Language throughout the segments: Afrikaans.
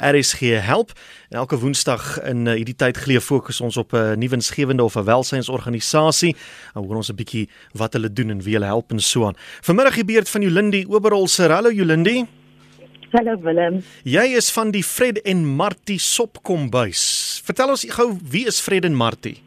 RSG help. En elke woensdag in uh, hierdie tyd geleef fokus ons op 'n uh, nuwensgewende of 'n welsynsorganisasie. Nou hoor ons 'n bietjie wat hulle doen en wie hulle help en so aan. Vanmiddag die beurt van Jolindi Oberholzer. Hallo Jolindi. Hallo Willem. Jy is van die Fred en Martie Sopkombuis. Vertel ons gou wie is Fred en Martie?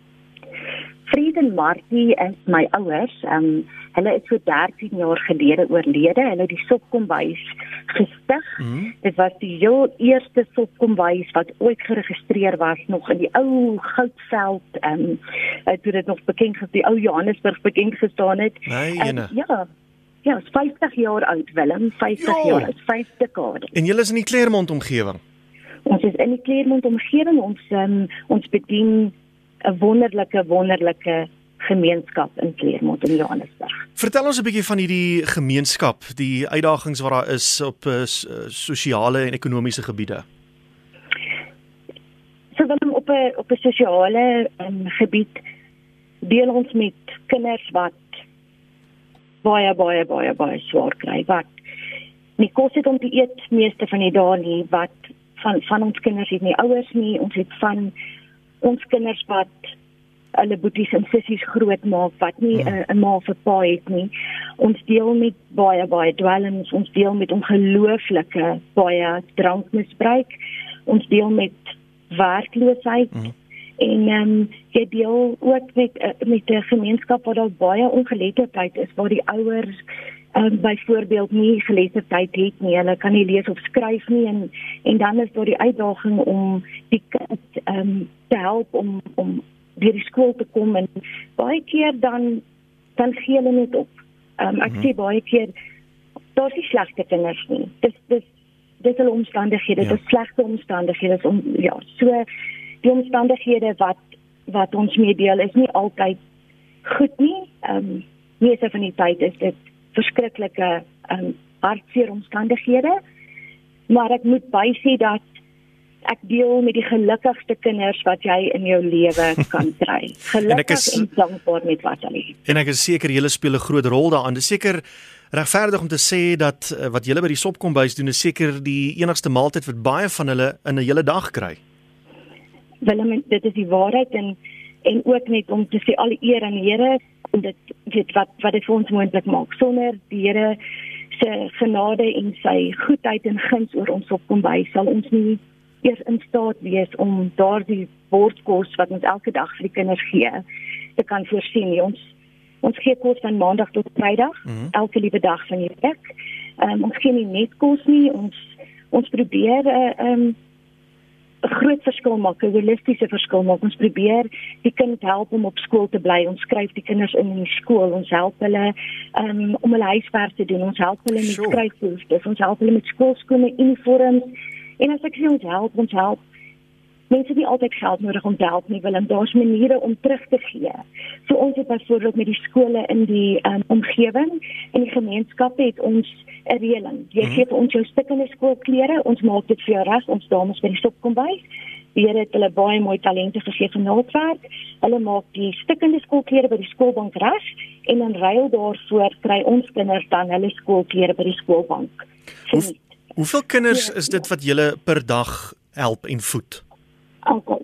Fred en Martie is my ouers. Ehm um, Hulle is so 13 jaar gelede oorlede. Hulle het die sopkombuis gestig. Mm -hmm. Dit was die heel eerste sopkombuis wat ooit geregistreer was nog in die ou Goudveld ehm um, toe dit nog bekend was die ou Johannesburg bekend gestaan het. Nee, um, ja. Ja, is 50 jaar oud Willem, 50 jo. jaar, is 5 dekade. En julle is in die Claremont omgewing. Ons is in die Claremont omgewing. Ons um, ons bedien 'n wonderlike wonderlike gemeenskap in Claremont in Johannesburg. Vertel ons 'n bietjie van hierdie gemeenskap, die uitdagings wat daar is op uh, sosiale en ekonomiese gebiede. So dan op 'n op 'n sosiale um, gebied deel ons met kinders wat baie baie baie baie swaar kry wat nie kos het om te eet meeste van die dae nie wat van van ons kinders het nie ouers nie ons het van ons kinders wat hulle boeties en sissies groot maak wat nie hmm. 'n hmm. ma vir pa het nie. Ons deel met baie baie dwelms, ons deel met ongelooflike baie drankmisbruik. Ons deel met werkloosheid. Hmm. En ehm um, jy deel ook met eh, met 'n gemeenskap waar daar baie ongeletterdheid is waar die ouers um, byvoorbeeld nie geletterdheid het nie. Hulle kan nie lees of skryf nie en en dan is daar die uitdaging om die kind ehm um, te help om om deur die skool te kom en baie keer dan dan gee hulle net op. Um, ek mm -hmm. sê baie keer daar's nie slegte kinders nie. Dis dis dis hulle omstandighede, ja. dis slegte omstandighede om ja, so die omstandighede wat wat ons mee deel is nie altyd goed nie. Ehm um, meeste van die tyd is dit verskriklike ehm um, hartseer omstandighede. Maar ek moet bysê dat ek deel met die gelukkigste kinders wat jy in jou lewe kan kry. Gelukkig en, en dankbaar met wat hulle het. En ek is seker julle speel 'n groot rol daarin. Dit is seker regverdig om te sê dat uh, wat julle by die sopkombuis doen is seker die enigste maaltyd wat baie van hulle in 'n hele dag kry. Willem, dit is die waarheid en en ook net om te sê al die eer aan die Here en dit weet wat wat dit vir ons moontlik maak. Sonder die Here se genade en sy goedheid en guns oor ons opkombuis sal ons nie eers in staat wees om daardie bordkos wat ons elke dag vir die kinders gee te kan voorsien. Nie. Ons ons gee kos van maandag tot vrydag, mm -hmm. elke liewe dag van die week. Ehm um, ons gee nie net kos nie, ons ons probeer 'n uh, ehm um, 'n groot verskil maak, 'n holistiese verskil maak. Ons probeer die kind help om op skool te bly. Ons skryf die kinders in in die skool. Ons help hulle um, om hulle huiswerk te doen. Ons help hulle met skryfbehoeftes. Ons help hulle met skoolskoene, uniforms En as ek sê ons help, ons help. Mense het altyd geld nodig om te help nie, wil en daar's maniere om terug te gee. So ons het byvoorbeeld met die skole in die um, omgewing en die gemeenskap het ons 'n reëling. Jy hmm. gee vir ons jou stukkende skoolklere, ons maak dit vir jou reg, ons dames by die stop kom by. Hier het hulle baie mooi talente gegee vir naaldwerk. Hulle maak die stukkende skoolklere by die skoolbank reg en dan ruil daarvoor kry ons kinders dan hulle skoolklere by die skoolbank. Hoe, Hoeveel kinders ja, is dit wat julle per dag help en voed?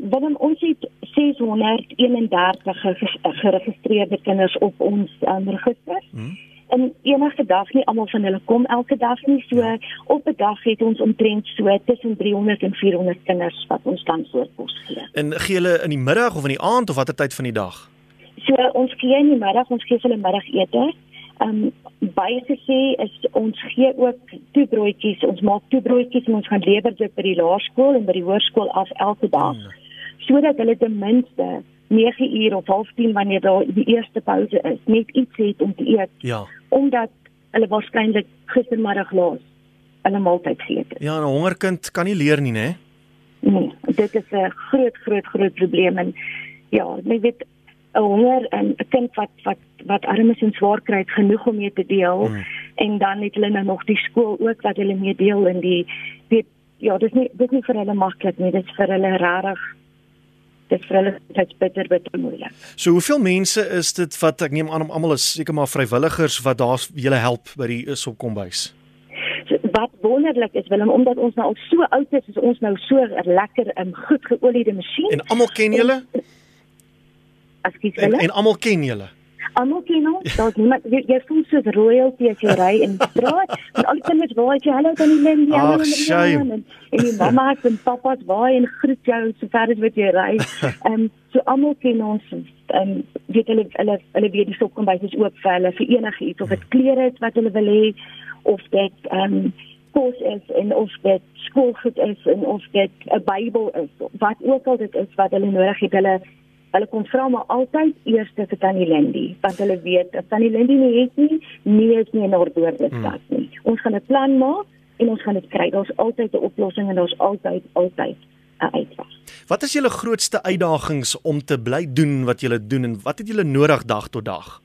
Wanneer ons het 631 geregistreerde kinders op ons um, register. Hmm. En enige dag nie almal van hulle kom elke dag nie. So ja. op 'n dag het ons omtrent so tussen 300 en 400 kinders wat ons dan voorkos gee. En gee hulle in die middag of in die aand of watter tyd van die dag? So ons gee in die middag, ons gee hulle middagete. Um, baie gesê is ons gee ook toebroodjies, ons maak toebroodjies en ons gaan lewer dit by die laerskool en by die hoërskool af elke dag. Hmm. Sodat hulle ten minste 9 uur of 10 wanneer daar die eerste pouse is, net iets het om te eet. Ja. Omdat hulle waarskynlik gistermiddag laas hulle maaltyd geëet het. Ja, 'n hongerkind kan nie leer nie, né? Nee, dit is 'n groot groot groot probleem en ja, jy weet 'n honger en 'n kind wat wat wat arm is en swaar kry genoeg om mee te deel mm. en dan het hulle nou nog die skool ook wat hulle mee deel in die weet ja dis nie dis nie vir hulle maklik nie dis vir hulle rarig dit vir hulle dit bitter bitter moeilik. So hoeveel mense is dit wat ek neem aan om almal is seker maar vrywilligers wat daar julle help by die is op kombuis. So, wat wonderlik is Willem omdat ons nou al so oud is, is ons nou so lekker en goed geoliede masjien. En almal ken julle? Ekskuus En, Willem. en almal ken julle. Almal ken ons. Daar's niemand jy, jy voel so royalty as jy ry in die straat. En al die kinders waai jy hallo dan die hallo Ag, Marianne, shame. en, en die mamma's en pappa's waai en groet jou so ver as wat jy ry. Ehm um, so almal ken ons. Ehm um, weet hulle hulle hulle weet die sokkombuis is oop vir hulle vir enige iets of dit klere is wat hulle wil hê of dit ehm um, kos is en of dit skoolgoed is en of dit 'n Bybel is. Wat ook al dit is wat hulle nodig het, hulle Hulle kom vra maar altyd eers vir Tannie Lindy, want hulle weet as Tannie Lindy nie het nie, nee is nie 'n ordorde stad nie. Ons gaan 'n plan maak en ons gaan dit kry. Daar's altyd 'n oplossing en daar's altyd altyd 'n uitweg. Wat is julle grootste uitdagings om te bly doen wat julle doen en wat het julle nodig dag tot dag?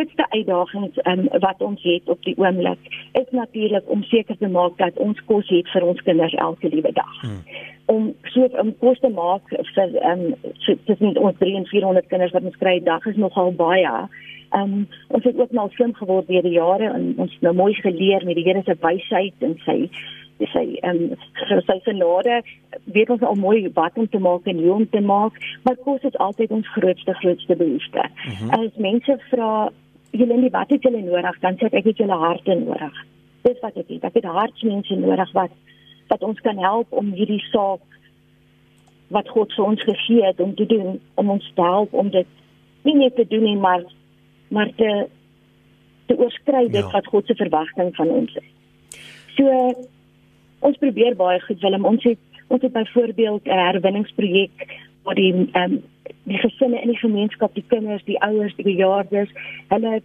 Grootste uitdagings um, wat ons het op die oomblik is natuurlik om seker te maak dat ons kos het vir ons kinders elke liewe dag. Hmm. Om so om kos te maak vir ehm um, so, tussen ons 300 en 400 kinders wat ons kry 'n dag is nogal baie. Ehm um, ons het ook nou slim geword deur die jare en ons nou mooi geleer met die Here se wysheid en sy sy ehm um, sy genade weet ons al mooi wat om te maak en hoe om te maak, maar kos is altyd ons grootste grootste behoefte. Mm -hmm. As mense vra julle wat het julle nodig, dan sê ek ek het julle harte nodig. Dis wat ek het. Ek het hartsmense nodig wat wat ons kan help om hierdie saak wat God vir ons gegee het om te doen, om ons te help om dit nie net te doen nie, maar maar te te oorskry dit Ja. wat God se verwagting van ons is. So ons probeer baie goed Willem ons het ons het byvoorbeeld 'n herwinningsprojek waar die ehm um, die gesinne in die gemeenskap die kinders die ouers die bejaardes hulle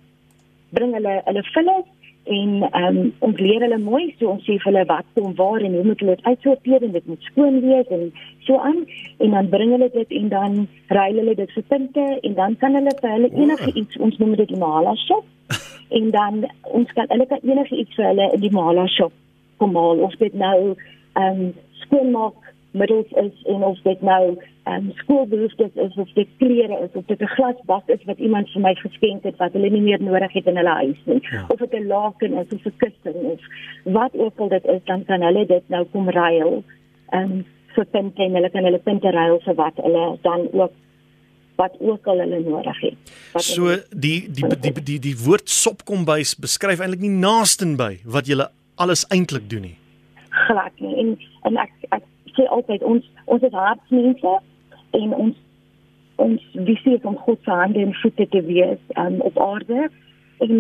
bring hulle hulle vulle en ehm um, ons leer hulle mooi. So ons sê vir hulle wat kom waar en hoe moet hulle dit uitsorteer en dit moet skoon wees en so aan. En dan bring hulle dit en dan ruil hulle dit vir punte en dan kan hulle vir hulle enige iets ons noem dit die mala shop. En dan ons kan hulle kan enige iets vir hulle in die mala shop kom haal. Of dit nou ehm um, skoonmaak middels is en of dit nou um, skoolbehoeftes is of dit klere is of dit 'n glasbak is wat iemand vir my geskenk het wat hulle nie meer nodig het in hulle huis nie Ja. of dit 'n laken is of 'n kussing of wat ook al dit is dan kan hulle dit nou kom ruil um, vir punte en hulle kan hulle punte ruil vir wat hulle dan ook wat ook al hulle nodig het. Wat So die die die die die, die woord sopkombuis beskryf eintlik nie naasten by wat julle alles eintlik doen nie. glad nie en en ek ek sê altyd ons ons is hartsmense en ons ons visie is om God se hande en voete te wees um, op aarde en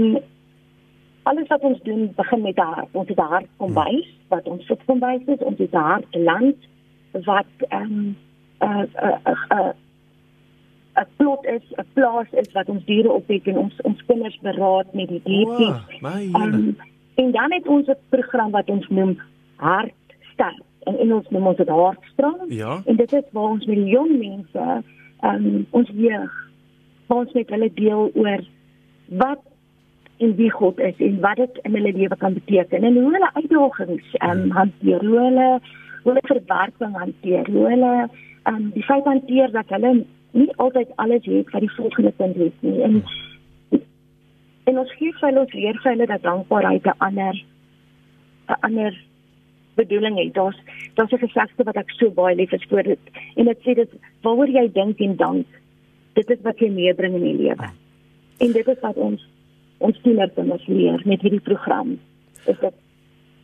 alles wat ons doen begin met 'n hart. Ons het 'n hart kombuis wat ons voet kombuis is, ons het 'n hart land wat ehm um, 'n 'n 'n 'n plot is, 'n plaas is wat ons diere opwek en ons ons kinders beraad met die diertjies. hele. Um, en dan het ons 'n program wat ons noem Hartstart. In Engels noem ons dit Hartstrong. Ja. En dit is waar ons met die jong mense, um, ons jeug, waar ons met hulle deel oor wat en wie God is en wat dit in hulle lewe kan beteken en hoe hulle uitdagings um, hanteer, hoe hulle hoe hulle verwerking hanteer, hoe hulle um, die feit hanteer dat hulle nie altyd alles het wat die volgende kind het nie. En en ons gee vir hulle ons leer vir hulle dat dankbaarheid 'n ander 'n ander bedoeling het. Daar's daar's 'n gesegde wat ek so baie lief is vir dit en dit sê dit waaroor jy dink en dank, dit is wat jy meebring in die lewe. En dit is wat ons ons tienerkinders leer met hierdie program. Is dit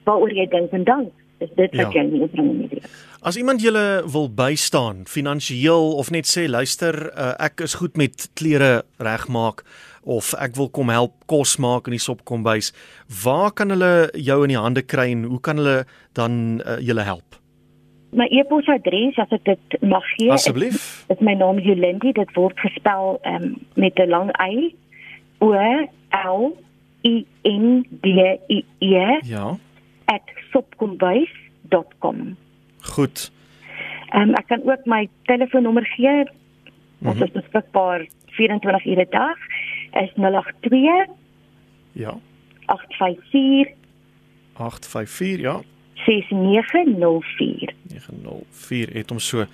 waaroor jy dink en dank, is dit wat Ja. jy meebring in die lewe. As iemand julle wil bystaan finansiëel of net sê luister, uh, ek is goed met klere regmaak of ek wil kom help kos maak in die sopkombuis, waar kan hulle jou in die hande kry en hoe kan hulle dan uh, julle help? My e-posadres as ek dit mag gee, is- Asseblief. is my naam Jolindi, dit word gespel um, met 'n lang y o l i n d i e Ja. @sopkombuis.com. Goed. Ehm um, ek kan ook my telefoonnommer gee. Ons Mhm. is beskikbaar 24 ure 'n dag. Is 082 Ja. 854 854 ja. 6904. 904 het hom so.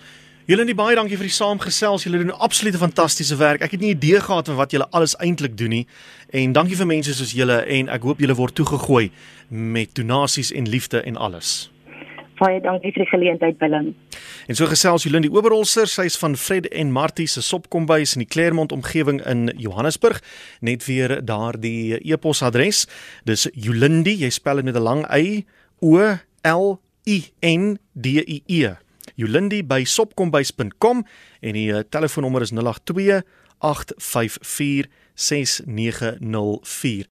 Julle in die baie dankie vir die saamgesels. Julle doen absolute fantastiese werk. Ek het nie idee gehad van wat julle alles eintlik doen nie. En dankie vir mense soos julle en ek hoop julle word toegegooi met donasies en liefde en alles. Baie dankie vir die geleentheid Willem. En so gesels Jolindi Oberholzer, sy is van Fred en Martie se Sopkombuis in die Claremont omgewing in Johannesburg. Net weer daardie e-posadres. Dis Jolindi, jy spel dit met 'n lang y O L I N D I E Jolindi by sopkombuis.com en die uh, telefoonnommer is 082 854 6904